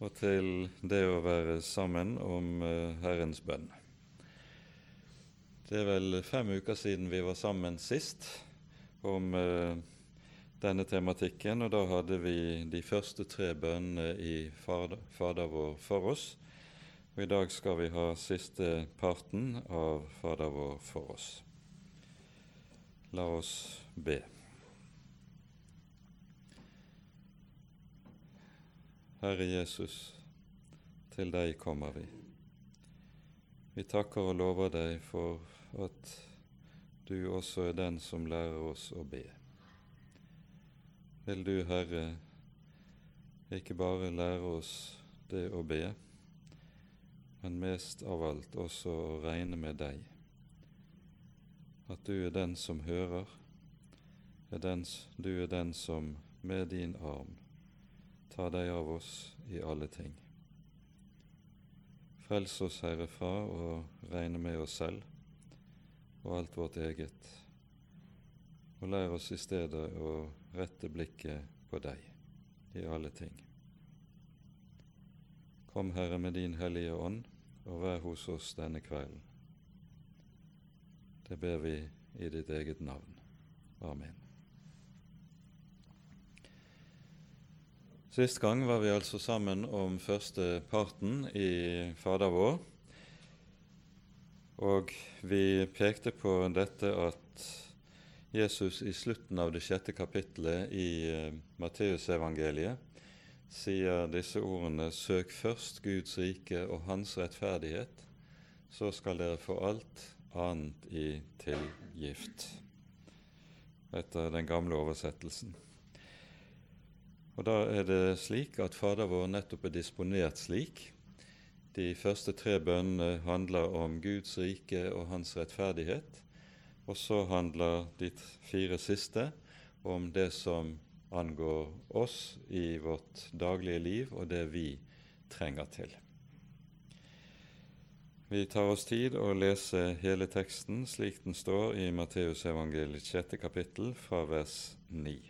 og til det å være sammen om eh, Herrens bønn. Det er vel fem uker siden vi var sammen sist om eh, denne tematikken, og da hadde vi de første tre bønnene i Fader, vår for oss. Og i dag skal vi ha siste parten av Fader vår for oss. La oss be. Herre Jesus, til deg kommer vi. Vi takker og lover deg for at du også er den som lærer oss å be. Vil du, Herre, ikke bare lære oss det å be, men mest av alt også å regne med deg. At du er den som hører, er den, du er den som med din arm ta deg av oss i alle ting. Frels oss, Herre, fra å regne med oss selv og alt vårt eget, og lær oss i stedet å rette blikket på deg i alle ting. Kom, Herre, med din Hellige Ånd, og vær hos oss denne kvelden. Det ber vi i ditt eget navn. Amen. Sist gang var vi altså sammen om første parten i Fader vår, og vi pekte på dette at Jesus i slutten av det sjette kapittelet i uh, Matteusevangeliet sier disse ordene Søk først Guds rike og Hans rettferdighet, så skal dere få alt annet i tilgift. Etter den gamle oversettelsen. Og Da er det slik at Fader vår nettopp er disponert slik. De første tre bønnene handler om Guds rike og Hans rettferdighet. Og så handler de fire siste om det som angår oss i vårt daglige liv, og det vi trenger til. Vi tar oss tid å lese hele teksten slik den står i Matteusevangeliets sjette kapittel, fra vers 9.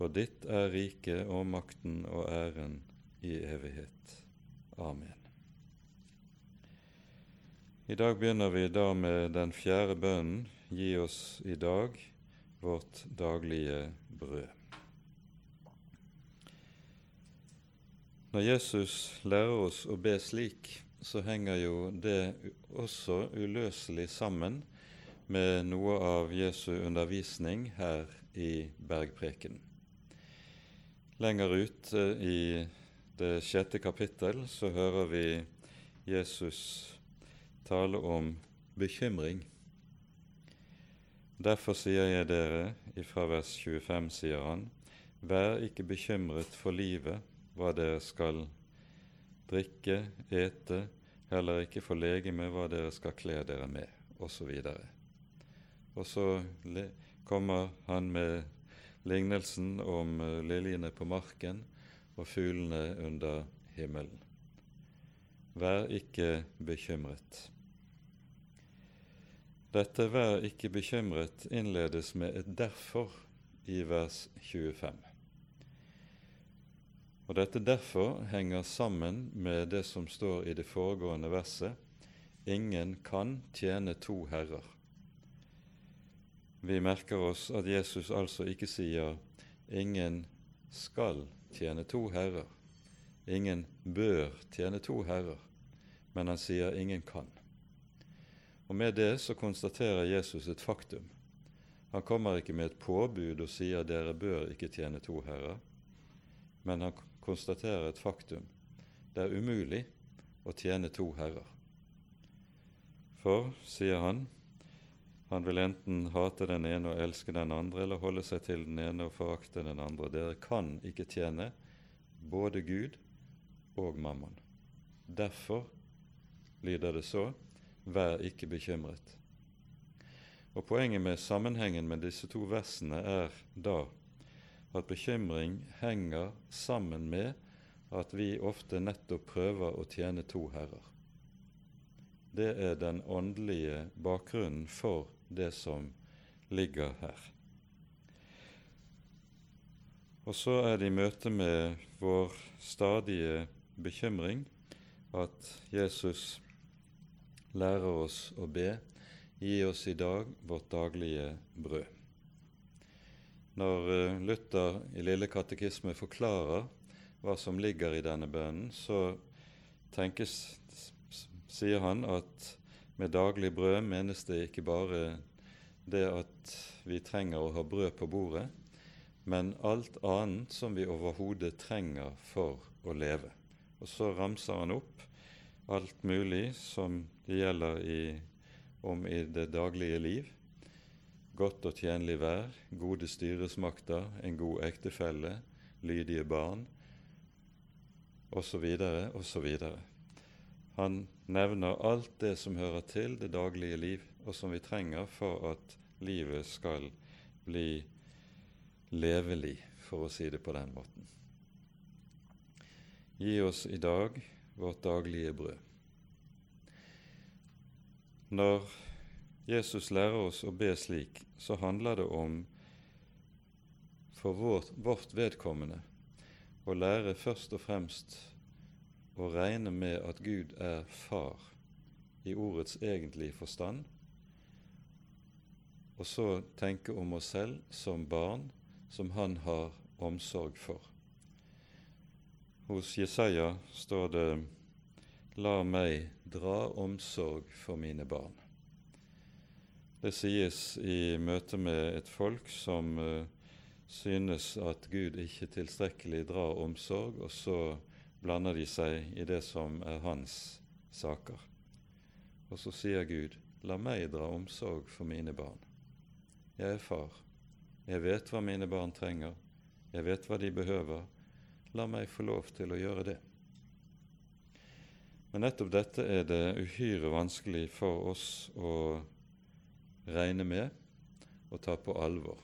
for ditt er riket og makten og æren i evighet. Amen. I dag begynner vi da med den fjerde bønnen Gi oss i dag vårt daglige brød. Når Jesus lærer oss å be slik, så henger jo det også uløselig sammen med noe av Jesu undervisning her i bergprekenen. Lenger ut i det sjette kapittel så hører vi Jesus tale om bekymring. Derfor sier jeg dere, ifra vers 25 sier han, vær ikke bekymret for livet, hva dere skal drikke, ete, heller ikke for legeme, hva dere skal kle dere med, osv. Og så kommer han med lignelsen om eh, liljene på marken og fuglene under himmelen. Vær ikke bekymret. Dette 'vær ikke bekymret' innledes med et 'derfor' i vers 25. Og Dette 'derfor' henger sammen med det som står i det foregående verset 'Ingen kan tjene to herrer'. Vi merker oss at Jesus altså ikke sier 'ingen skal tjene to herrer'. ingen bør tjene to herrer, men han sier ingen kan. Og Med det så konstaterer Jesus et faktum. Han kommer ikke med et påbud og sier dere bør ikke tjene to herrer, men han konstaterer et faktum. Det er umulig å tjene to herrer. For, sier han, han vil enten hate den ene og elske den andre, eller holde seg til den ene og forakte den andre. Dere kan ikke tjene både Gud og mammon. Derfor lyder det så, vær ikke bekymret. Og Poenget med sammenhengen med disse to versene er da at bekymring henger sammen med at vi ofte nettopp prøver å tjene to herrer. Det er den åndelige bakgrunnen for det som ligger her. Og så er det i møte med vår stadige bekymring at Jesus lærer oss å be Gi oss i dag vårt daglige brød. Når eh, Luther i Lille katekisme forklarer hva som ligger i denne bønnen, så tenkes, sier han at med daglig brød menes det ikke bare det at vi trenger å ha brød på bordet, men alt annet som vi overhodet trenger for å leve. Og så ramser han opp alt mulig som det gjelder i om i det daglige liv. Godt og tjenlig vær, gode styresmakter, en god ektefelle, lydige barn osv. osv. Han nevner alt det som hører til det daglige liv, og som vi trenger for at livet skal bli levelig, for å si det på den måten. Gi oss i dag vårt daglige brød. Når Jesus lærer oss å be slik, så handler det om for vårt, vårt vedkommende å lære først og fremst å regne med at Gud er far i ordets egentlige forstand, og så tenke om oss selv som barn som han har omsorg for. Hos Jesaja står det La meg dra omsorg for mine barn. Det sies i møte med et folk som uh, synes at Gud ikke tilstrekkelig drar omsorg, og så blander de seg i det som er hans saker. Og så sier Gud, la meg dra omsorg for mine barn. Jeg er far. Jeg vet hva mine barn trenger. Jeg vet hva de behøver. La meg få lov til å gjøre det. Men nettopp dette er det uhyre vanskelig for oss å regne med og ta på alvor.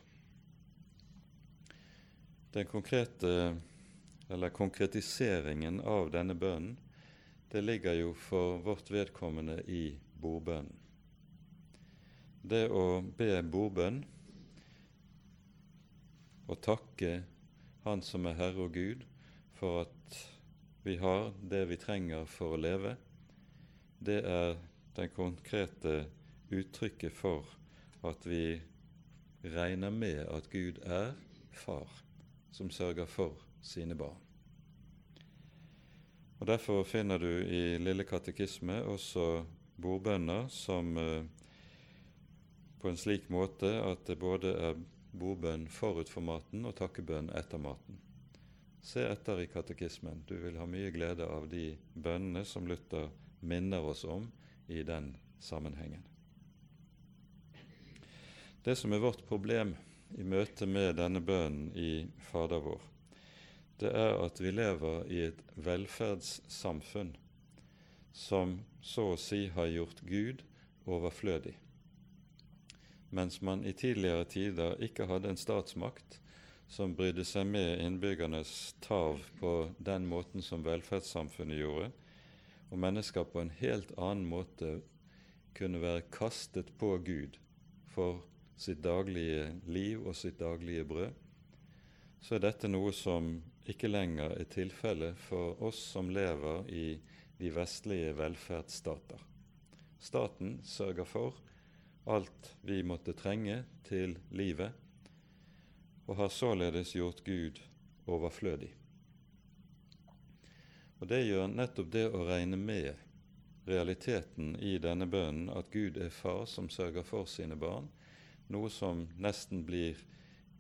Den konkrete, eller konkretiseringen av denne bønnen det ligger jo for vårt vedkommende i bordbønnen. Det å be bordbønn og takke Han som er Herre og Gud, for at vi har, det vi trenger for å leve, det er det konkrete uttrykket for at vi regner med at Gud er far som sørger for sine barn. Og Derfor finner du i Lille katekisme også bordbønner som eh, på en slik måte at det både er bordbønn forut for maten og takkebønn etter maten. Se etter i katekismen. Du vil ha mye glede av de bønnene som Luther minner oss om i den sammenhengen. Det som er vårt problem i møte med denne bønnen i Fader vår, det er at vi lever i et velferdssamfunn som så å si har gjort Gud overflødig. Mens man i tidligere tider ikke hadde en statsmakt som brydde seg med innbyggernes tav på den måten som velferdssamfunnet gjorde, og mennesker på en helt annen måte kunne være kastet på Gud for sitt daglige liv og sitt daglige brød, så er dette noe som ikke lenger er tilfellet for oss som lever i de vestlige velferdsstater. Staten sørger for alt vi måtte trenge til livet, og har således gjort Gud overflødig. Og Det gjør nettopp det å regne med realiteten i denne bønnen, at Gud er far som sørger for sine barn, noe som nesten blir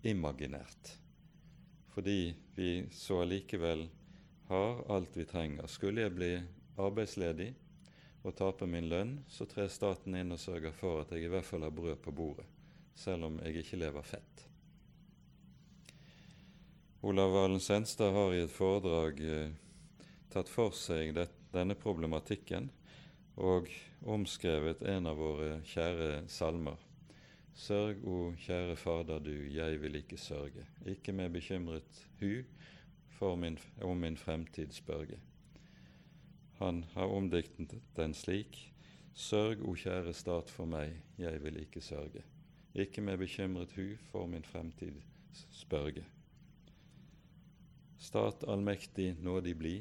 imaginært. Fordi vi så allikevel har alt vi trenger. Skulle jeg bli arbeidsledig og tape min lønn, så trer staten inn og sørger for at jeg i hvert fall har brød på bordet, selv om jeg ikke lever fett. Olav Valen Senstad har i et foredrag eh, tatt for seg denne problematikken og omskrevet en av våre kjære salmer. Sørg, o kjære Fader du, jeg vil ikke sørge, ikke med bekymret hu min, om min fremtid spørge. Han har omdiktet den slik. Sørg, o kjære stat for meg, jeg vil ikke sørge, ikke med bekymret hu for min fremtid spørge stat allmektig nådig bli,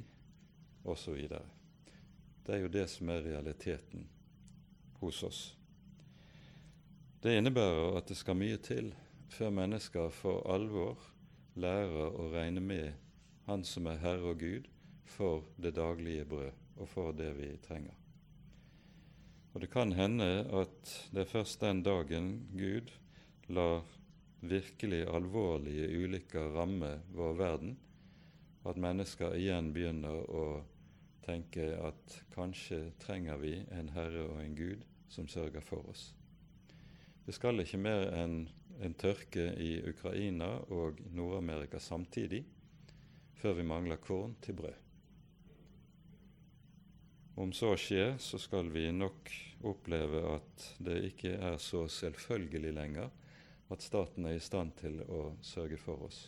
osv. Det er jo det som er realiteten hos oss. Det innebærer at det skal mye til før mennesker for alvor lærer å regne med Han som er Herre og Gud, for det daglige brød og for det vi trenger. Og Det kan hende at det er først den dagen Gud lar virkelig alvorlige ulykker ramme vår verden, at mennesker igjen begynner å tenke at kanskje trenger vi en Herre og en Gud som sørger for oss. Det skal ikke mer enn en tørke i Ukraina og Nord-Amerika samtidig før vi mangler korn til brød. Om så skjer, så skal vi nok oppleve at det ikke er så selvfølgelig lenger at staten er i stand til å sørge for oss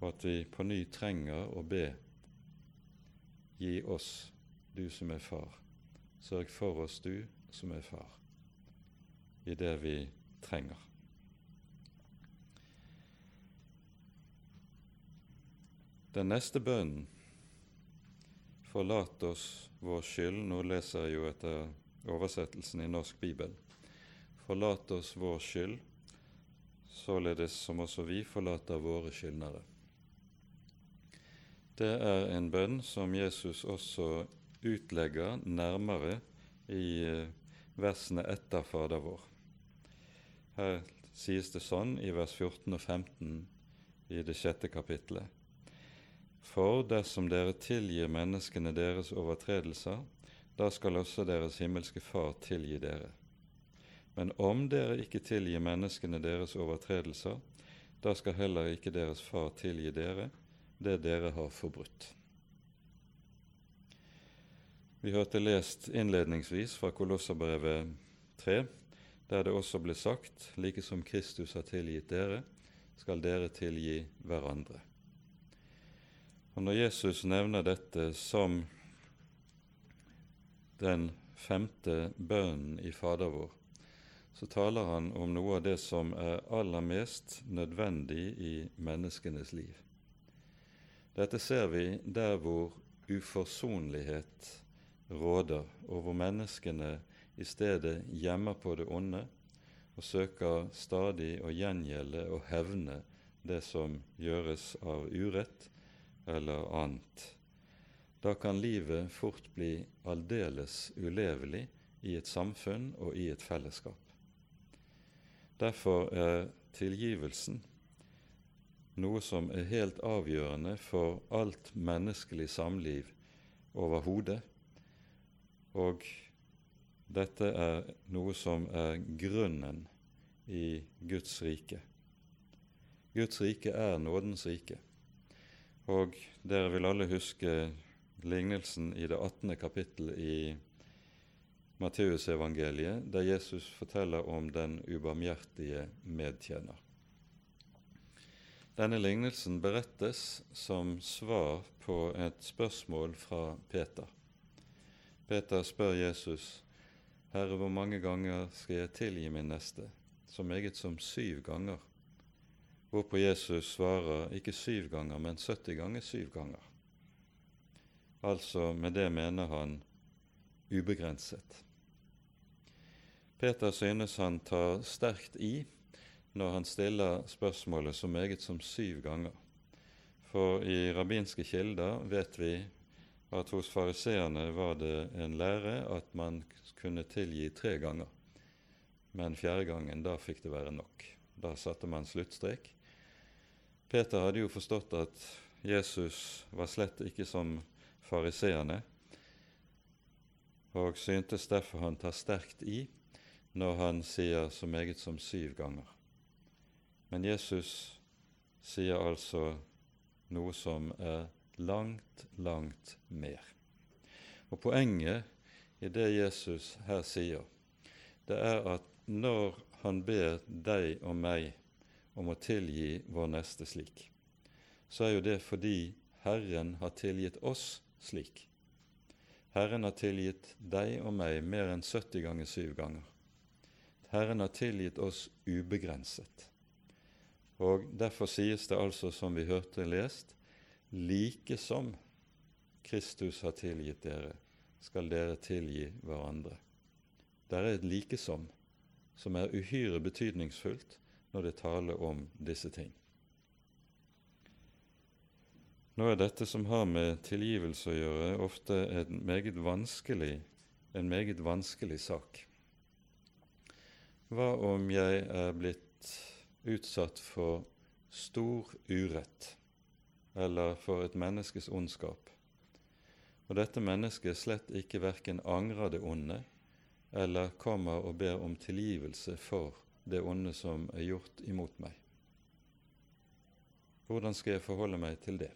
og at vi på ny trenger å be Gi oss, du som er far. Sørg for oss, du som er far, i det vi trenger. Den neste bønnen Forlat oss vår skyld. Nå leser jeg jo etter oversettelsen i Norsk bibel. Forlat oss vår skyld, således som også vi forlater våre skyldnere det er en bønn som Jesus også utlegger nærmere i eh, versene etter Fader vår. Her sies det sånn i vers 14 og 15 i det sjette kapittelet. For dersom dere tilgir menneskene deres overtredelser, da skal også deres himmelske Far tilgi dere. Men om dere ikke tilgir menneskene deres overtredelser, da skal heller ikke deres Far tilgi dere, det dere har forbrutt. Vi hørte lest innledningsvis fra Kolosserbrevet 3, der det også ble sagt like som Kristus har tilgitt dere, skal dere tilgi hverandre. Og Når Jesus nevner dette som den femte bønnen i Fader vår, så taler han om noe av det som er aller mest nødvendig i menneskenes liv. Dette ser vi der hvor uforsonlighet råder, og hvor menneskene i stedet gjemmer på det onde og søker stadig å gjengjelde og hevne det som gjøres av urett eller annet. Da kan livet fort bli aldeles ulevelig i et samfunn og i et fellesskap. Derfor er tilgivelsen noe som er helt avgjørende for alt menneskelig samliv overhodet. Og dette er noe som er grunnen i Guds rike. Guds rike er nådens rike. Og dere vil alle huske lignelsen i det 18. kapittel i Matteusevangeliet, der Jesus forteller om den ubarmhjertige medtjener. Denne lignelsen berettes som svar på et spørsmål fra Peter. Peter spør Jesus, 'Herre, hvor mange ganger skal jeg tilgi min neste?' Så meget som syv ganger. Hvorpå Jesus svarer ikke syv ganger, men 70 ganger syv ganger. Altså med det mener han ubegrenset. Peter synes han tar sterkt i når han stiller spørsmålet så meget som syv ganger. For i rabbinske kilder vet vi at hos fariseerne var det en lære at man kunne tilgi tre ganger. Men fjerde gangen, da fikk det være nok. Da satte man sluttstrek. Peter hadde jo forstått at Jesus var slett ikke som fariseerne, og syntes derfor han tar sterkt i når han sier så meget som syv ganger. Men Jesus sier altså noe som er langt, langt mer. Og Poenget i det Jesus her sier, det er at når han ber deg og meg om å tilgi vår neste slik, så er jo det fordi Herren har tilgitt oss slik. Herren har tilgitt deg og meg mer enn 70 ganger syv ganger. Herren har tilgitt oss ubegrenset. Og Derfor sies det altså, som vi hørte lest, like som Kristus har tilgitt dere, skal dere tilgi hverandre. Der er et like som som er uhyre betydningsfullt når det taler om disse ting. Nå er dette som har med tilgivelse å gjøre, ofte en meget vanskelig, en meget vanskelig sak. Hva om jeg er blitt utsatt for stor urett eller for et menneskes ondskap, og dette mennesket slett ikke verken angrer det onde eller kommer og ber om tilgivelse for det onde som er gjort imot meg? Hvordan skal jeg forholde meg til det?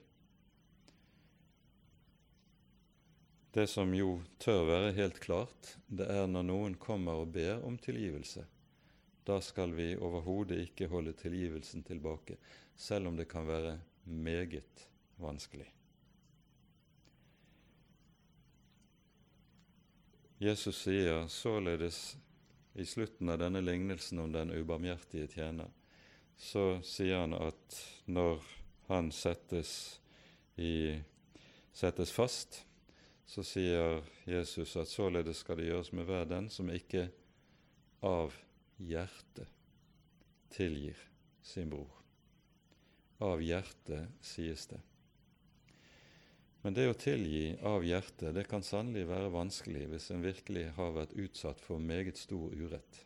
Det som jo tør være helt klart, det er når noen kommer og ber om tilgivelse, da skal vi overhodet ikke holde tilgivelsen tilbake, selv om det kan være meget vanskelig. Jesus sier således i slutten av denne lignelsen om den ubarmhjertige tjener, så sier han at når han settes, i, settes fast, så sier Jesus at således skal det gjøres med hver den som ikke av hjertet tilgir sin bror. Av hjertet, sies det. Men det å tilgi av hjertet det kan sannelig være vanskelig hvis en virkelig har vært utsatt for meget stor urett.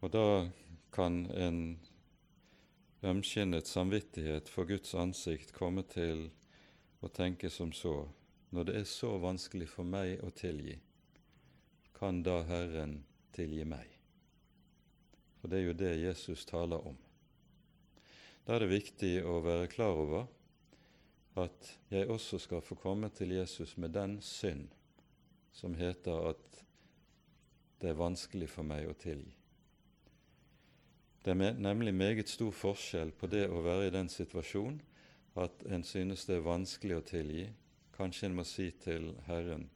Og da kan en ømskinnet samvittighet for Guds ansikt komme til å tenke som så når det er så vanskelig for meg å tilgi, kan da Herren tilgi meg? For det er jo det Jesus taler om. Da er det viktig å være klar over at jeg også skal få komme til Jesus med den synd som heter at det er vanskelig for meg å tilgi. Det er nemlig meget stor forskjell på det å være i den situasjon at en synes det er vanskelig å tilgi. Kanskje en må si til Herren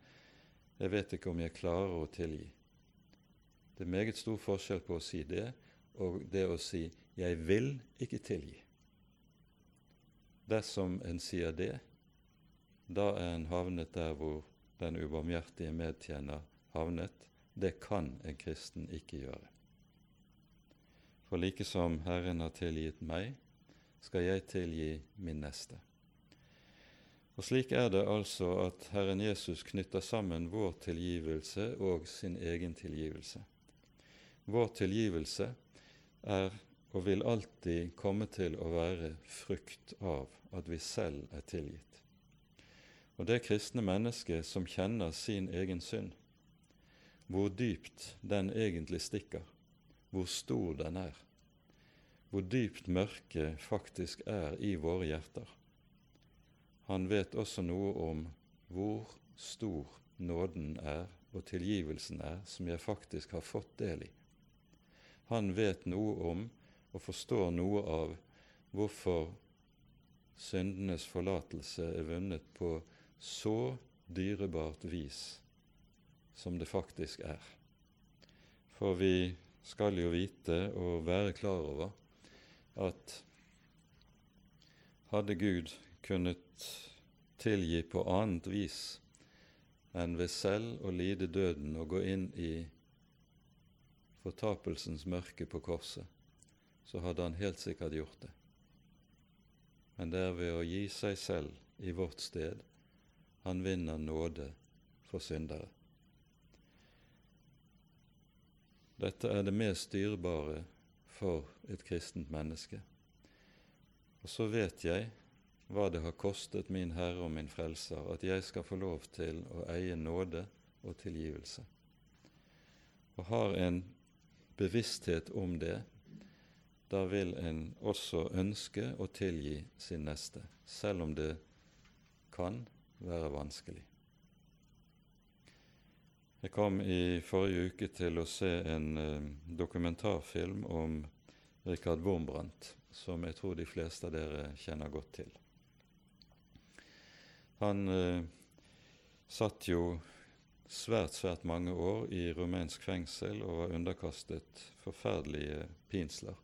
jeg vet ikke om jeg klarer å tilgi. Det er meget stor forskjell på å si det og det å si 'jeg vil ikke tilgi'. Dersom en sier det, da er en havnet der hvor den ubarmhjertige medtjener havnet. Det kan en kristen ikke gjøre. For like som Herren har tilgitt meg, skal jeg tilgi min neste. Og Slik er det altså at Herren Jesus knytter sammen vår tilgivelse og sin egen tilgivelse. Vår tilgivelse er og vil alltid komme til å være frukt av at vi selv er tilgitt. Og det kristne mennesket som kjenner sin egen synd, hvor dypt den egentlig stikker, hvor stor den er, hvor dypt mørket faktisk er i våre hjerter, han vet også noe om hvor stor nåden er og tilgivelsen er som jeg faktisk har fått del i. Han vet noe om og forstår noe av hvorfor syndenes forlatelse er vunnet på så dyrebart vis som det faktisk er. For vi skal jo vite og være klar over at hadde Gud kunnet tilgi på annet vis enn ved selv å lide døden og gå inn i fortapelsens mørke på korset, så hadde han helt sikkert gjort det. men det er ved å gi seg selv i vårt sted han vinner nåde for syndere. Dette er det mest dyrebare for et kristent menneske. Og så vet jeg hva det har kostet min Herre og min Frelser at jeg skal få lov til å eie nåde og tilgivelse. Og har en bevissthet om det, da vil en også ønske å tilgi sin neste, selv om det kan være vanskelig. Jeg kom i forrige uke til å se en eh, dokumentarfilm om Richard Wormbrandt, som jeg tror de fleste av dere kjenner godt til. Han eh, satt jo svært, svært mange år i rumensk fengsel og var underkastet forferdelige pinsler.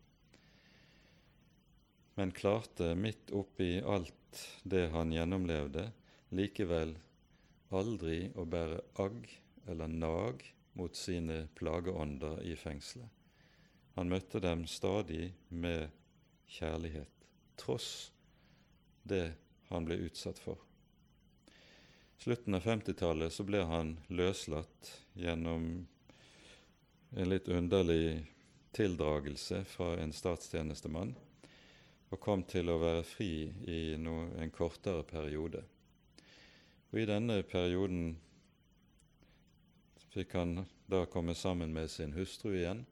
Men klarte midt oppi alt det han gjennomlevde, likevel aldri å bære agg eller nag mot sine plageånder i fengselet. Han møtte dem stadig med kjærlighet, tross det han ble utsatt for. Slutten av 50-tallet så ble han løslatt gjennom en litt underlig tildragelse fra en statstjenestemann, og kom til å være fri i no, en kortere periode. Og I denne perioden fikk han da komme sammen med sin hustru igjen.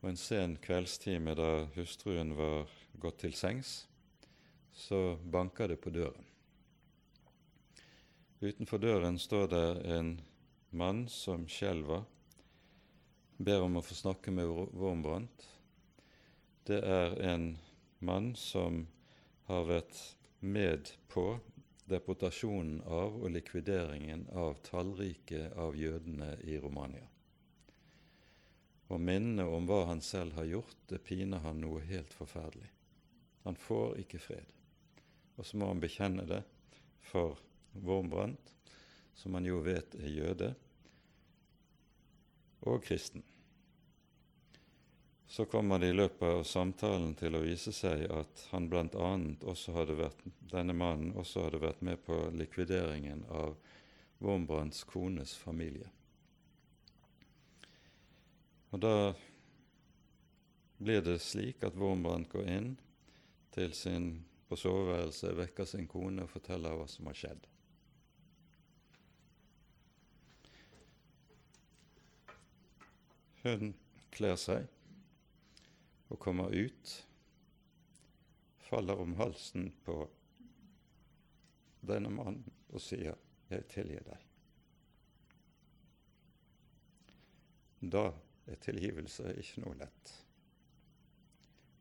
Og en sen kveldstime da hustruen var gått til sengs, så banka det på døren. Utenfor døren står det en mann som skjelver, ber om å få snakke med Wormbrandt. Det er en mann som har vært med på deportasjonen av og likvideringen av tallrike av jødene i Romania. Og minnet om hva han selv har gjort, det piner han noe helt forferdelig. Han får ikke fred. Og så må han bekjenne det for Wormbrandt, som han jo vet er jøde, og kristen så kommer det i løpet av samtalen til å vise seg at han bl.a. også hadde vært, denne mannen også hadde vært med på likvideringen av Wormbrandts kones familie. Og da blir det slik at Wormbrandt går inn til sin på soveværelset, vekker sin kone og forteller hva som har skjedd. Hun kler seg og kommer ut, faller om halsen på denne mannen og sier 'Jeg tilgir deg'. Da er tilgivelse ikke noe lett.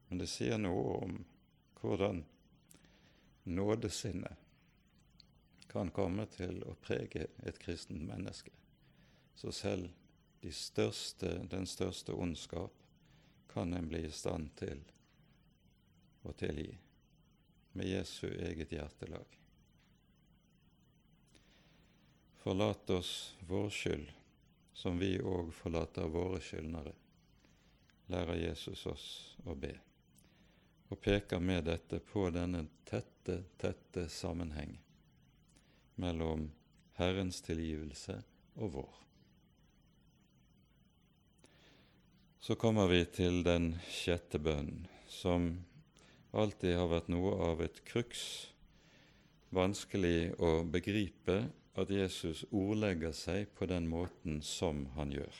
Men det sier noe om hvordan nådesinnet kan komme til å prege et kristent menneske. Så selv de største, den største ondskap kan en bli i stand til å tilgi med Jesu eget hjertelag. Forlat oss vår skyld, som vi òg forlater våre skyldnere, lærer Jesus oss å be, og peker med dette på denne tette, tette sammenheng mellom Herrens tilgivelse og vår. Så kommer vi til den sjette bønnen, som alltid har vært noe av et kruks. Vanskelig å begripe at Jesus ordlegger seg på den måten som han gjør.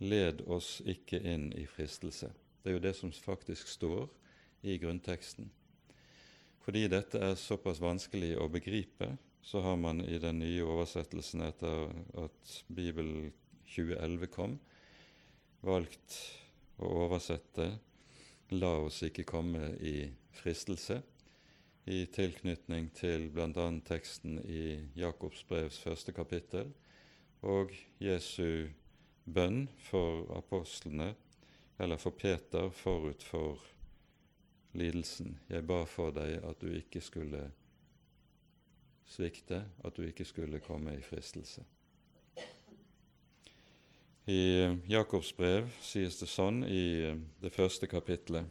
Led oss ikke inn i fristelse. Det er jo det som faktisk står i grunnteksten. Fordi dette er såpass vanskelig å begripe, så har man i den nye oversettelsen etter at Bibel 2011 kom, valgt å oversette 'La oss ikke komme i fristelse' i tilknytning til bl.a. teksten i Jakobs brevs første kapittel og Jesu bønn for apostlene, eller for Peter, forut for lidelsen. Jeg ba for deg at du ikke skulle svikte, at du ikke skulle komme i fristelse. I Jakobs brev sies det sånn i det første kapitlet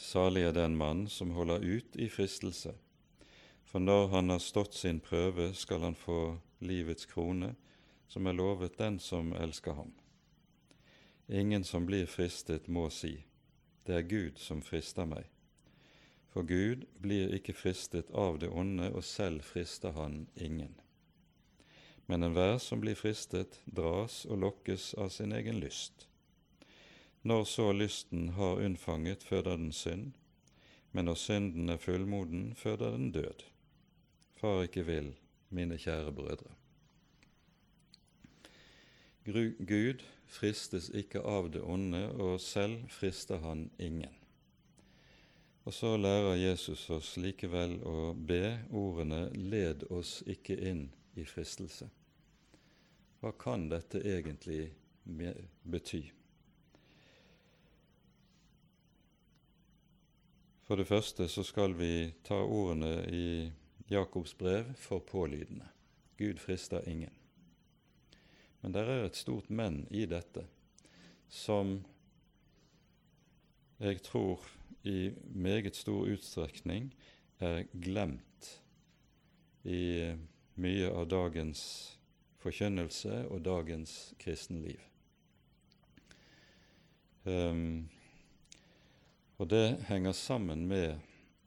Salig er den mann som holder ut i fristelse, for når han har stått sin prøve, skal han få livets krone, som er lovet den som elsker ham. Ingen som blir fristet, må si, det er Gud som frister meg. For Gud blir ikke fristet av det onde, og selv frister han ingen. Men enhver som blir fristet, dras og lokkes av sin egen lyst. Når så lysten har unnfanget, føder den synd, men når synden er fullmoden, føder den død. Far ikke vil, mine kjære brødre. Gud fristes ikke av det onde, og selv frister han ingen. Og så lærer Jesus oss likevel å be ordene 'led oss ikke inn i fristelse'. Hva kan dette egentlig bety? For det første så skal vi ta ordene i Jakobs brev for pålydende. Gud frister ingen. Men det er et stort men i dette som jeg tror i meget stor utstrekning er glemt i mye av dagens forkynnelse og dagens kristenliv. Um, og det henger sammen med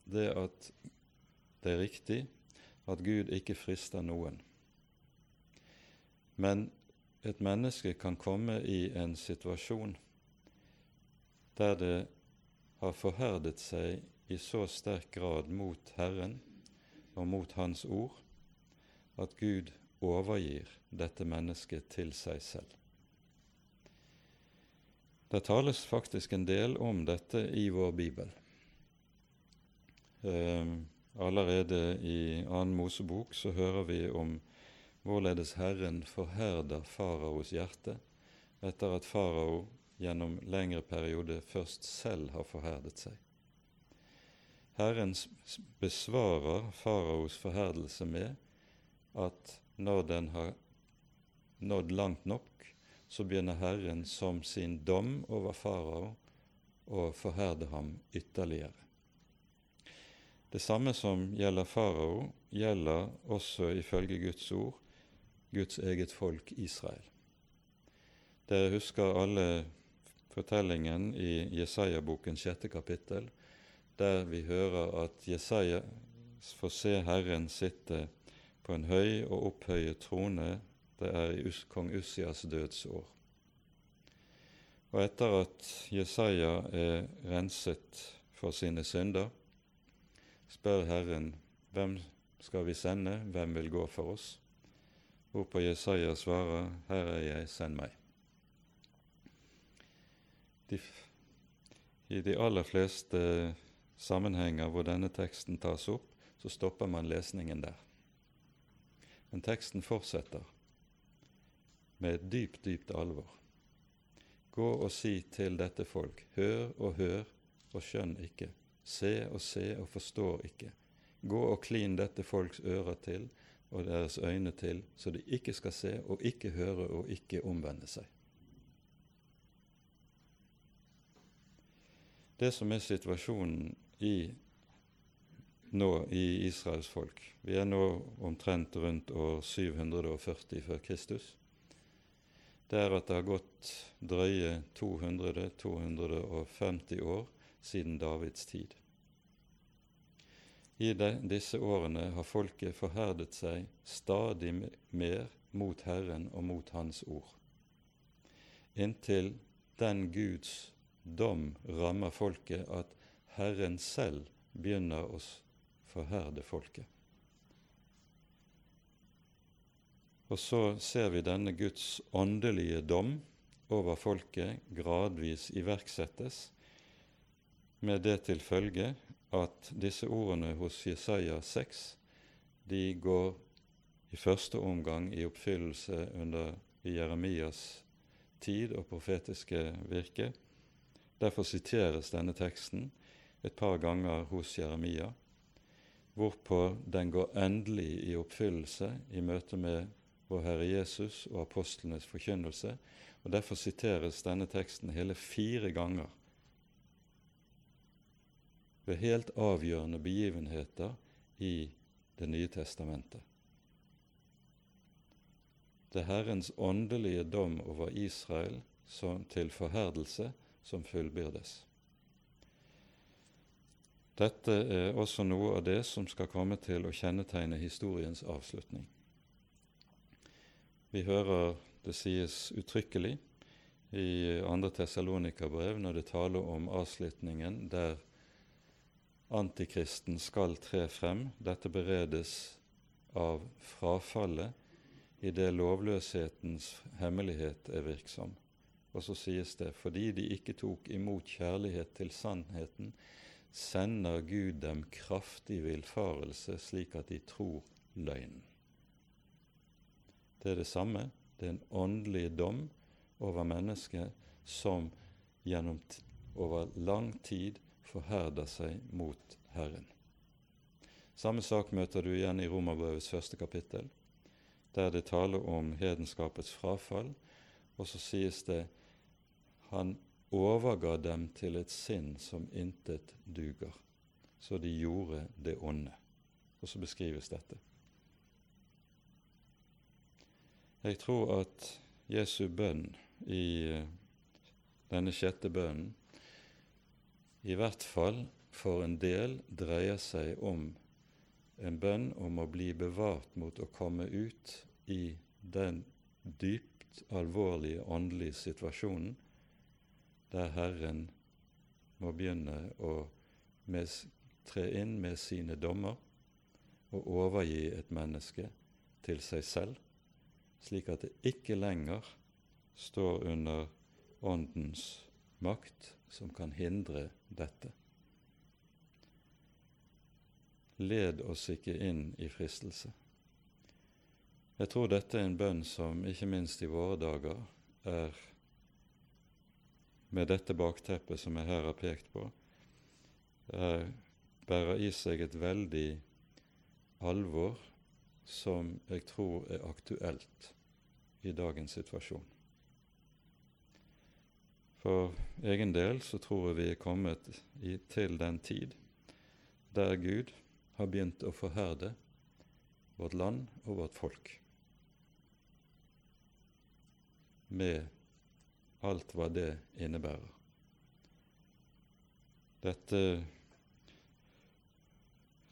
det at det er riktig at Gud ikke frister noen. Men et menneske kan komme i en situasjon der det har forherdet seg i så sterk grad mot Herren og mot Hans ord at Gud overgir dette mennesket til seg selv. Det tales faktisk en del om dette i vår bibel. Eh, allerede i annen Mosebok så hører vi om hvorledes Herren forherder faraos hjerte etter at farao gjennom lengre periode først selv har forherdet seg. Herren besvarer faraos forherdelse med at når den har nådd langt nok, så begynner Herren som sin dom over farao å forherde ham ytterligere. Det samme som gjelder farao, gjelder også ifølge Guds ord Guds eget folk Israel. Dere husker alle fortellingen i Jesaja-boken sjette kapittel, der vi hører at Jesaja får se Herren sitte på en høy og opphøyet trone. Det er i kong Ussias dødsår. Og etter at Jesaja er renset for sine synder, spør Herren hvem skal vi sende, hvem vil gå for oss? Hvorpå Jesaja svarer, Her er jeg, send meg de, I de aller fleste sammenhenger hvor denne teksten tas opp, så stopper man lesningen der. Men teksten fortsetter med et dypt, dypt alvor. Gå og si til dette folk, hør og hør og skjønn ikke, se og se og forstår ikke. Gå og klin dette folks ører til og deres øyne til, så de ikke skal se og ikke høre og ikke omvende seg. det som er situasjonen i, nå i Israels folk. Vi er nå omtrent rundt år 740 før Kristus. Det er at det har gått drøye 200-250 år siden Davids tid. I de, disse årene har folket forherdet seg stadig mer mot Herren og mot Hans ord, inntil den Guds dom rammer folket, at Herren selv begynner å forherde folket. Og så ser vi denne Guds åndelige dom over folket gradvis iverksettes, med det til følge at disse ordene hos Jesaja 6 de går i første omgang i oppfyllelse under Jeremias tid og profetiske virke, Derfor siteres denne teksten et par ganger hos Jeremia, hvorpå den går endelig i oppfyllelse i møte med vår Herre Jesus og apostlenes forkynnelse, og derfor siteres denne teksten hele fire ganger ved helt avgjørende begivenheter i Det nye testamentet. Det er Herrens åndelige dom over Israel som til forherdelse som fullbyrdes. Dette er også noe av det som skal komme til å kjennetegne historiens avslutning. Vi hører det sies uttrykkelig i 2. Tessalonika-brev når det taler om avslutningen der antikristen skal tre frem. Dette beredes av frafallet i det lovløshetens hemmelighet er virksom. Og så sies det fordi de ikke tok imot kjærlighet til sannheten, sender Gud dem kraftig villfarelse, slik at de tror løgnen. Det er det samme. Det er en åndelig dom over mennesket som gjennom over lang tid forherder seg mot Herren. Samme sak møter du igjen i Romerbrevets første kapittel, der det taler om hedenskapets frafall, og så sies det han overga dem til et sinn som intet duger, så de gjorde det onde. Og så beskrives dette. Jeg tror at Jesu bønn i eh, denne sjette bønnen i hvert fall for en del dreier seg om en bønn om å bli bevart mot å komme ut i den dypt alvorlige åndelige situasjonen der Herren må begynne å med, tre inn med sine dommer og overgi et menneske til seg selv, slik at det ikke lenger står under Åndens makt som kan hindre dette. Led oss ikke inn i fristelse. Jeg tror dette er en bønn som ikke minst i våre dager er med dette bakteppet som jeg her har pekt på, er, bærer i seg et veldig alvor som jeg tror er aktuelt i dagens situasjon. For egen del så tror jeg vi er kommet i, til den tid der Gud har begynt å forherde vårt land og vårt folk med alt hva det innebærer. Dette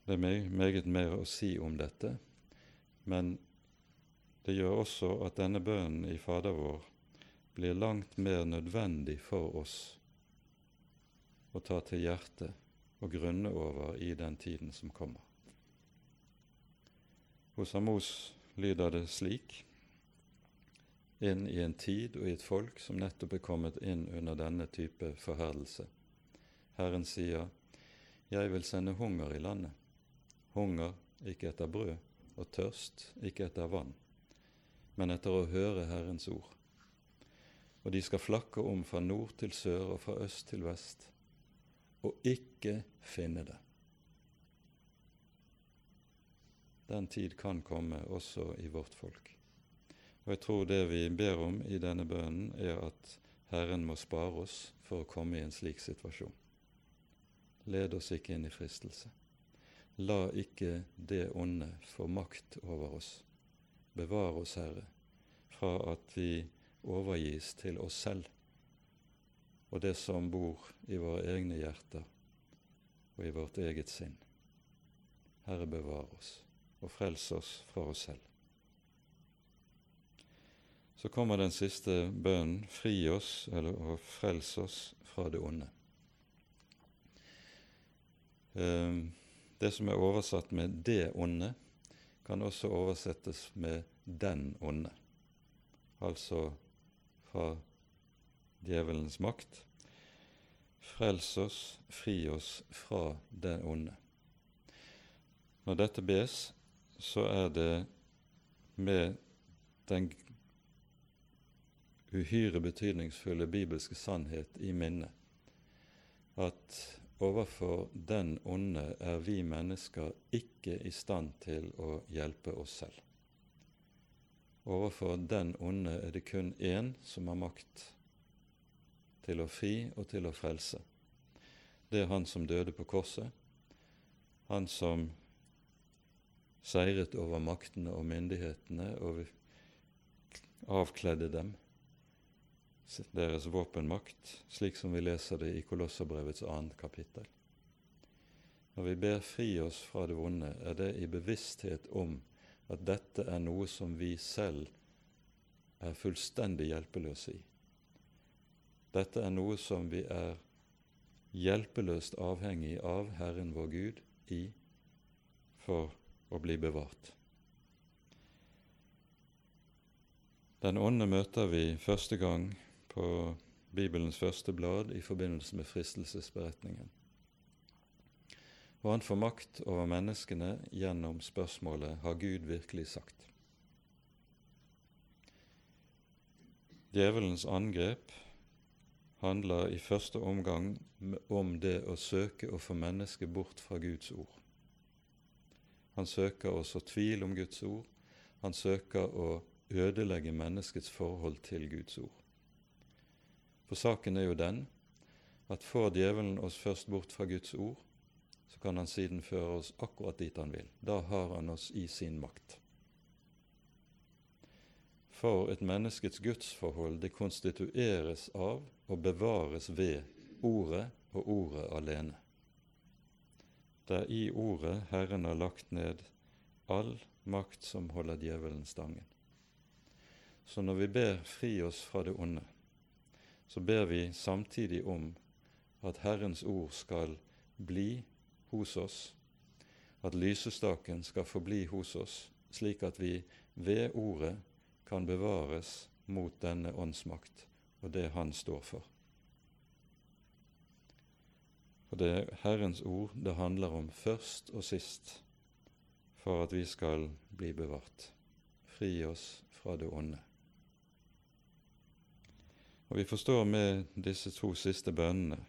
Det er meget mer å si om dette, men det gjør også at denne bønnen i Fader vår blir langt mer nødvendig for oss å ta til hjertet og grunne over i den tiden som kommer. Hos Amos lyder det slik inn i en tid og i et folk som nettopp er kommet inn under denne type forherdelse. Herren sier, 'Jeg vil sende hunger i landet'. Hunger ikke etter brød, og tørst ikke etter vann, men etter å høre Herrens ord. Og de skal flakke om fra nord til sør og fra øst til vest, og ikke finne det. Den tid kan komme også i vårt folk. Og jeg tror det vi ber om i denne bønnen, er at Herren må spare oss for å komme i en slik situasjon. Led oss ikke inn i fristelse. La ikke det onde få makt over oss. Bevar oss, Herre, fra at vi overgis til oss selv og det som bor i våre egne hjerter og i vårt eget sinn. Herre, bevar oss og frels oss fra oss selv. Så kommer den siste bønnen fri oss, eller og frels oss fra det onde. Ehm, det som er oversatt med 'det onde', kan også oversettes med 'den onde', altså fra djevelens makt. Frels oss, fri oss fra den onde. Når dette bes, så er det med den uhyre betydningsfulle bibelske sannhet i minne at overfor den onde er vi mennesker ikke i stand til å hjelpe oss selv. Overfor den onde er det kun én som har makt til å fri og til å frelse. det er han som døde på korset, han som seiret over maktene og myndighetene og avkledde dem deres våpenmakt, slik som vi leser det i Kolosserbrevets annet kapittel. Når vi ber fri oss fra det vonde, er det i bevissthet om at dette er noe som vi selv er fullstendig hjelpeløse i. Dette er noe som vi er hjelpeløst avhengig av Herren vår Gud i for å bli bevart. Den onde møter vi første gang på Bibelens første blad i forbindelse med fristelsesberetningen. Og han får makt over menneskene gjennom spørsmålet har Gud virkelig sagt? Djevelens angrep handler i første omgang om det å søke å få mennesket bort fra Guds ord. Han søker å så tvil om Guds ord. Han søker å ødelegge menneskets forhold til Guds ord. For saken er jo den at får djevelen oss først bort fra Guds ord, så kan han siden føre oss akkurat dit han vil. Da har han oss i sin makt. For et menneskets gudsforhold det konstitueres av og bevares ved Ordet og Ordet alene. Det er i Ordet Herren har lagt ned all makt som holder djevelen stangen. Så når vi ber fri oss fra det onde, så ber vi samtidig om at Herrens ord skal bli hos oss, at lysestaken skal forbli hos oss, slik at vi ved Ordet kan bevares mot denne åndsmakt og det Han står for. For det er Herrens ord det handler om først og sist for at vi skal bli bevart. Fri oss fra det onde. Og Vi forstår med disse to siste bønnene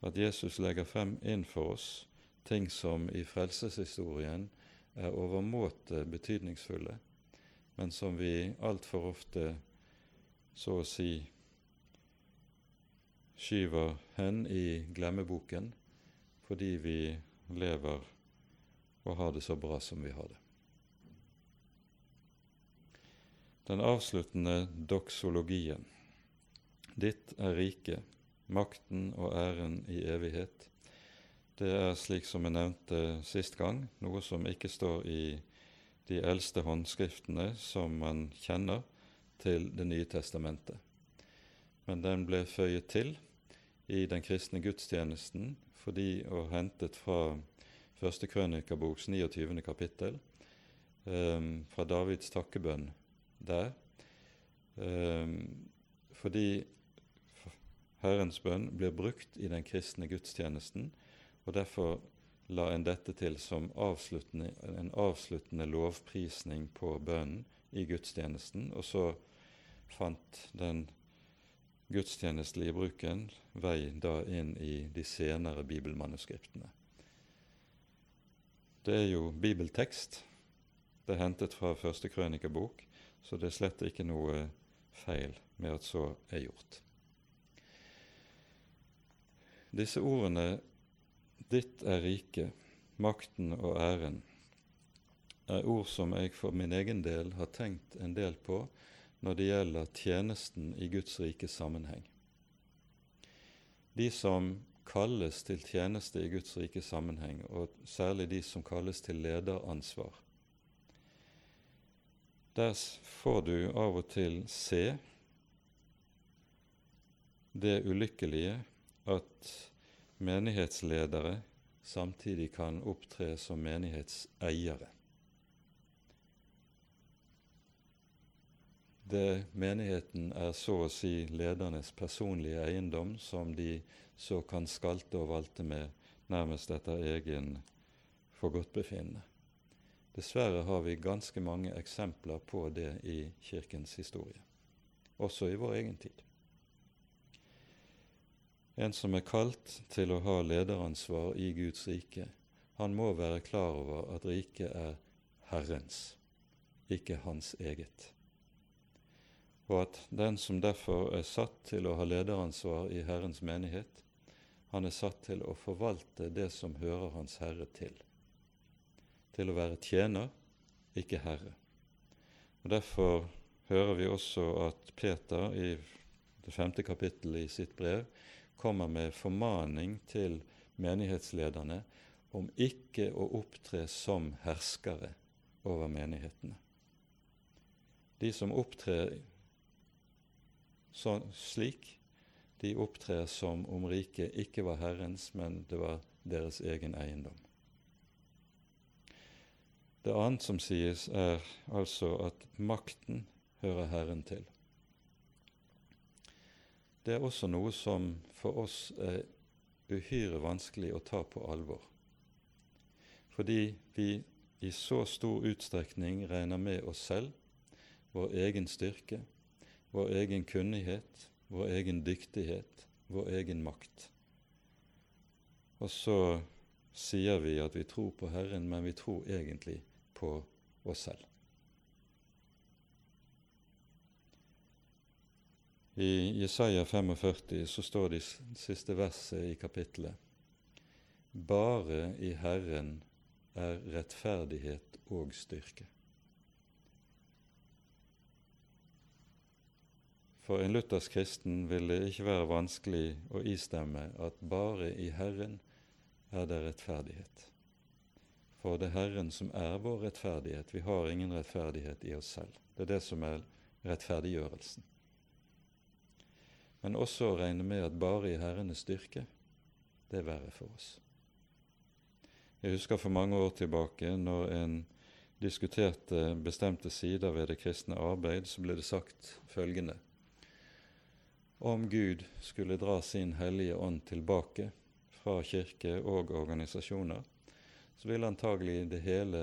at Jesus legger frem inn for oss ting som i frelseshistorien er overmåte betydningsfulle, men som vi altfor ofte så å si skyver hen i glemmeboken fordi vi lever og har det så bra som vi har det. Den avsluttende doksologien. Ditt er riket, makten og æren i evighet. Det er slik som jeg nevnte sist gang, noe som ikke står i de eldste håndskriftene som man kjenner til Det nye testamentet. Men den ble føyet til i den kristne gudstjenesten fordi og hentet fra første krønikaboks 29. kapittel, um, fra Davids takkebønn der, um, fordi Herrens bønn blir brukt i den kristne gudstjenesten, og derfor la en dette til som avsluttende, en avsluttende lovprisning på bønnen i gudstjenesten, og så fant den gudstjenestelige bruken vei da inn i de senere bibelmanuskriptene. Det er jo bibeltekst. Det er hentet fra første krønikebok, så det er slett ikke noe feil med at så er gjort. Disse ordene 'Ditt er riket, makten og æren' er ord som jeg for min egen del har tenkt en del på når det gjelder tjenesten i Guds rikes sammenheng. De som kalles til tjeneste i Guds rikes sammenheng, og særlig de som kalles til lederansvar, der får du av og til se det ulykkelige at menighetsledere samtidig kan opptre som menighetseiere. Det menigheten er så å si ledernes personlige eiendom, som de så kan skalte og valte med nærmest etter egen forgodtbefinnende. Dessverre har vi ganske mange eksempler på det i Kirkens historie, også i vår egen tid. En som er kalt til å ha lederansvar i Guds rike, han må være klar over at riket er Herrens, ikke hans eget og at den som derfor er satt til å ha lederansvar i Herrens menighet, han er satt til å forvalte det som hører Hans Herre til. Til å være tjener, ikke herre. Og Derfor hører vi også at Peter i det femte kapittelet i sitt brev kommer med formaning til menighetslederne om ikke å opptre som herskere over menighetene. De som opptrer så, slik, de opptrer som om riket ikke var Herrens, men det var deres egen eiendom. Det annet som sies, er altså at makten hører Herren til. Det er også noe som for oss er uhyre vanskelig å ta på alvor, fordi vi i så stor utstrekning regner med oss selv, vår egen styrke, vår egen kunnighet, vår egen dyktighet, vår egen makt. Og så sier vi at vi tror på Herren, men vi tror egentlig på oss selv. I Jesaja 45 så står det siste verset i kapittelet Bare i Herren er rettferdighet og styrke. For en luthersk kristen vil det ikke være vanskelig å istemme at bare i Herren er det rettferdighet. For det er Herren som er vår rettferdighet. Vi har ingen rettferdighet i oss selv. Det er det som er rettferdiggjørelsen men også å regne med at bare i Herrenes styrke, det er verre for oss. Jeg husker for mange år tilbake når en diskuterte bestemte sider ved det kristne arbeid, så ble det sagt følgende Om Gud skulle dra sin hellige ånd tilbake fra kirke og organisasjoner, så ville antagelig det hele,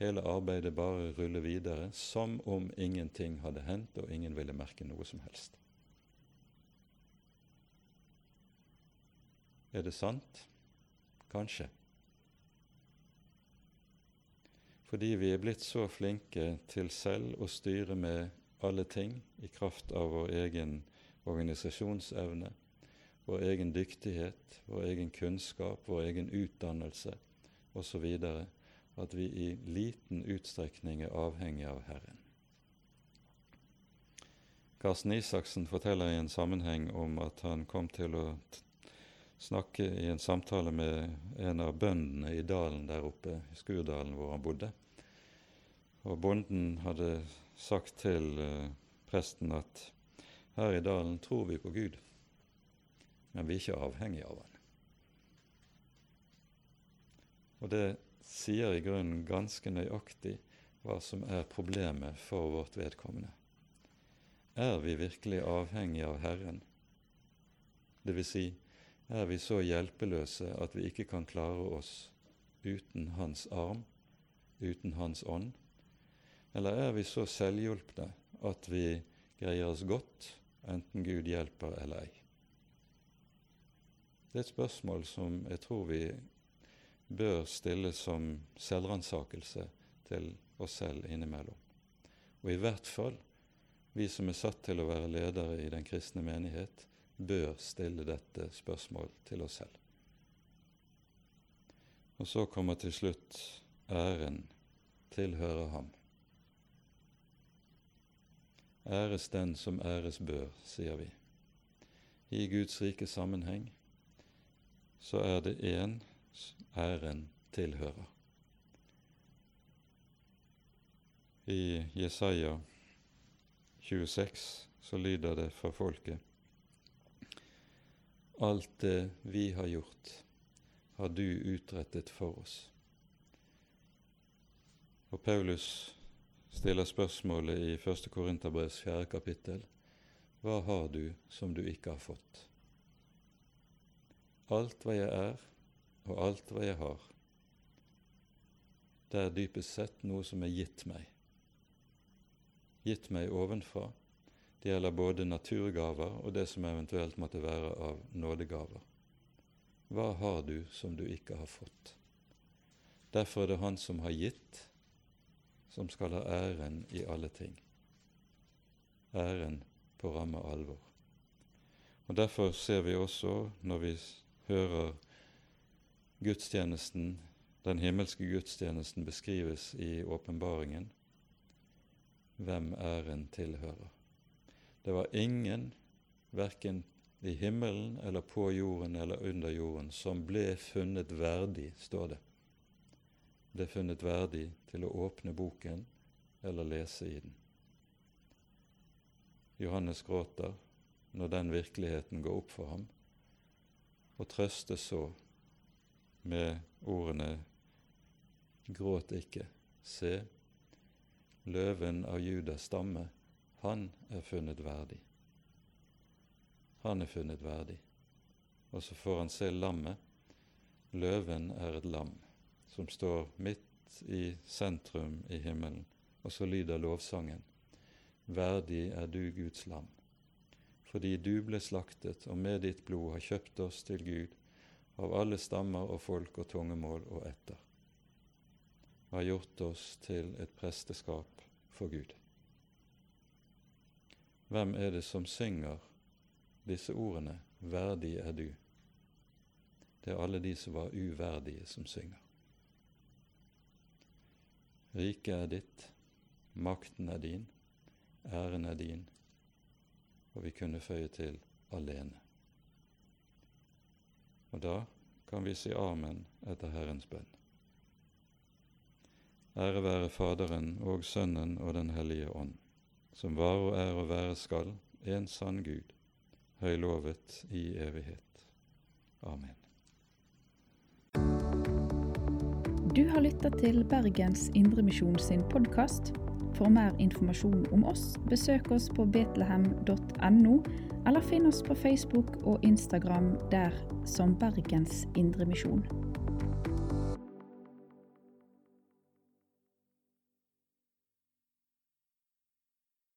hele arbeidet bare rulle videre som om ingenting hadde hendt og ingen ville merke noe som helst. Er det sant? Kanskje. Fordi vi er blitt så flinke til selv å styre med alle ting i kraft av vår egen organisasjonsevne, vår egen dyktighet, vår egen kunnskap, vår egen utdannelse osv., at vi i liten utstrekning er avhengig av Herren. Karsten Isaksen forteller i en sammenheng om at han kom til å snakke i en samtale med en av bøndene i dalen der oppe, i Skurdalen hvor han bodde. Og bonden hadde sagt til uh, presten at her i dalen tror vi på Gud, men vi er ikke avhengige av Han. Og det sier i grunnen ganske nøyaktig hva som er problemet for vårt vedkommende. Er vi virkelig avhengige av Herren? Det vil si, er vi så hjelpeløse at vi ikke kan klare oss uten Hans arm, uten Hans ånd? Eller er vi så selvhjulpne at vi greier oss godt, enten Gud hjelper eller ei? Det er et spørsmål som jeg tror vi bør stille som selvransakelse til oss selv innimellom. Og i hvert fall vi som er satt til å være ledere i den kristne menighet, bør stille dette spørsmål til oss selv. Og så kommer til slutt æren tilhører ham. Æres den som æres bør, sier vi. I Guds rike sammenheng så er det én æren tilhører. I Jesaja 26 så lyder det fra folket Alt det vi har gjort, har du utrettet for oss. Og Paulus stiller spørsmålet i 1. Korinterbrevs 4. kapittel Hva har du som du ikke har fått? Alt hva jeg er, og alt hva jeg har, det er dypest sett noe som er gitt meg. Gitt meg ovenfra, det gjelder både naturgaver og det som eventuelt måtte være av nådegaver. Hva har du som du ikke har fått? Derfor er det Han som har gitt, som skal ha æren i alle ting. Æren på ramme alvor. Og Derfor ser vi også, når vi hører gudstjenesten, den himmelske gudstjenesten beskrives i åpenbaringen, hvem æren tilhører. Det var ingen, verken i himmelen eller på jorden eller under jorden, som ble funnet verdig, står det. Ble funnet verdig til å åpne boken eller lese i den. Johannes gråter når den virkeligheten går opp for ham, og trøstes så med ordene Gråt ikke, se, løven av Judas stamme, han er funnet verdig. Han er funnet verdig. Og så får han se lammet. Løven er et lam som står midt i sentrum i himmelen, og så lyder lovsangen. Verdig er du Guds lam fordi du ble slaktet og med ditt blod har kjøpt oss til Gud av alle stammer og folk og tungemål og etter, og har gjort oss til et presteskap for Gud. Hvem er det som synger disse ordene 'Verdig er du'? Det er alle de som var uverdige, som synger. Riket er ditt, makten er din, æren er din, og vi kunne føye til alene. Og da kan vi si amen etter Herrens bønn. Ære være Faderen og Sønnen og Den hellige ånd, som var og er og være skal, en sann Gud, høylovet i evighet. Amen. Du har lytta til Bergens Indremisjon sin podkast. For mer informasjon om oss, besøk oss på betlehem.no, eller finn oss på Facebook og Instagram der som Bergens Indremisjon.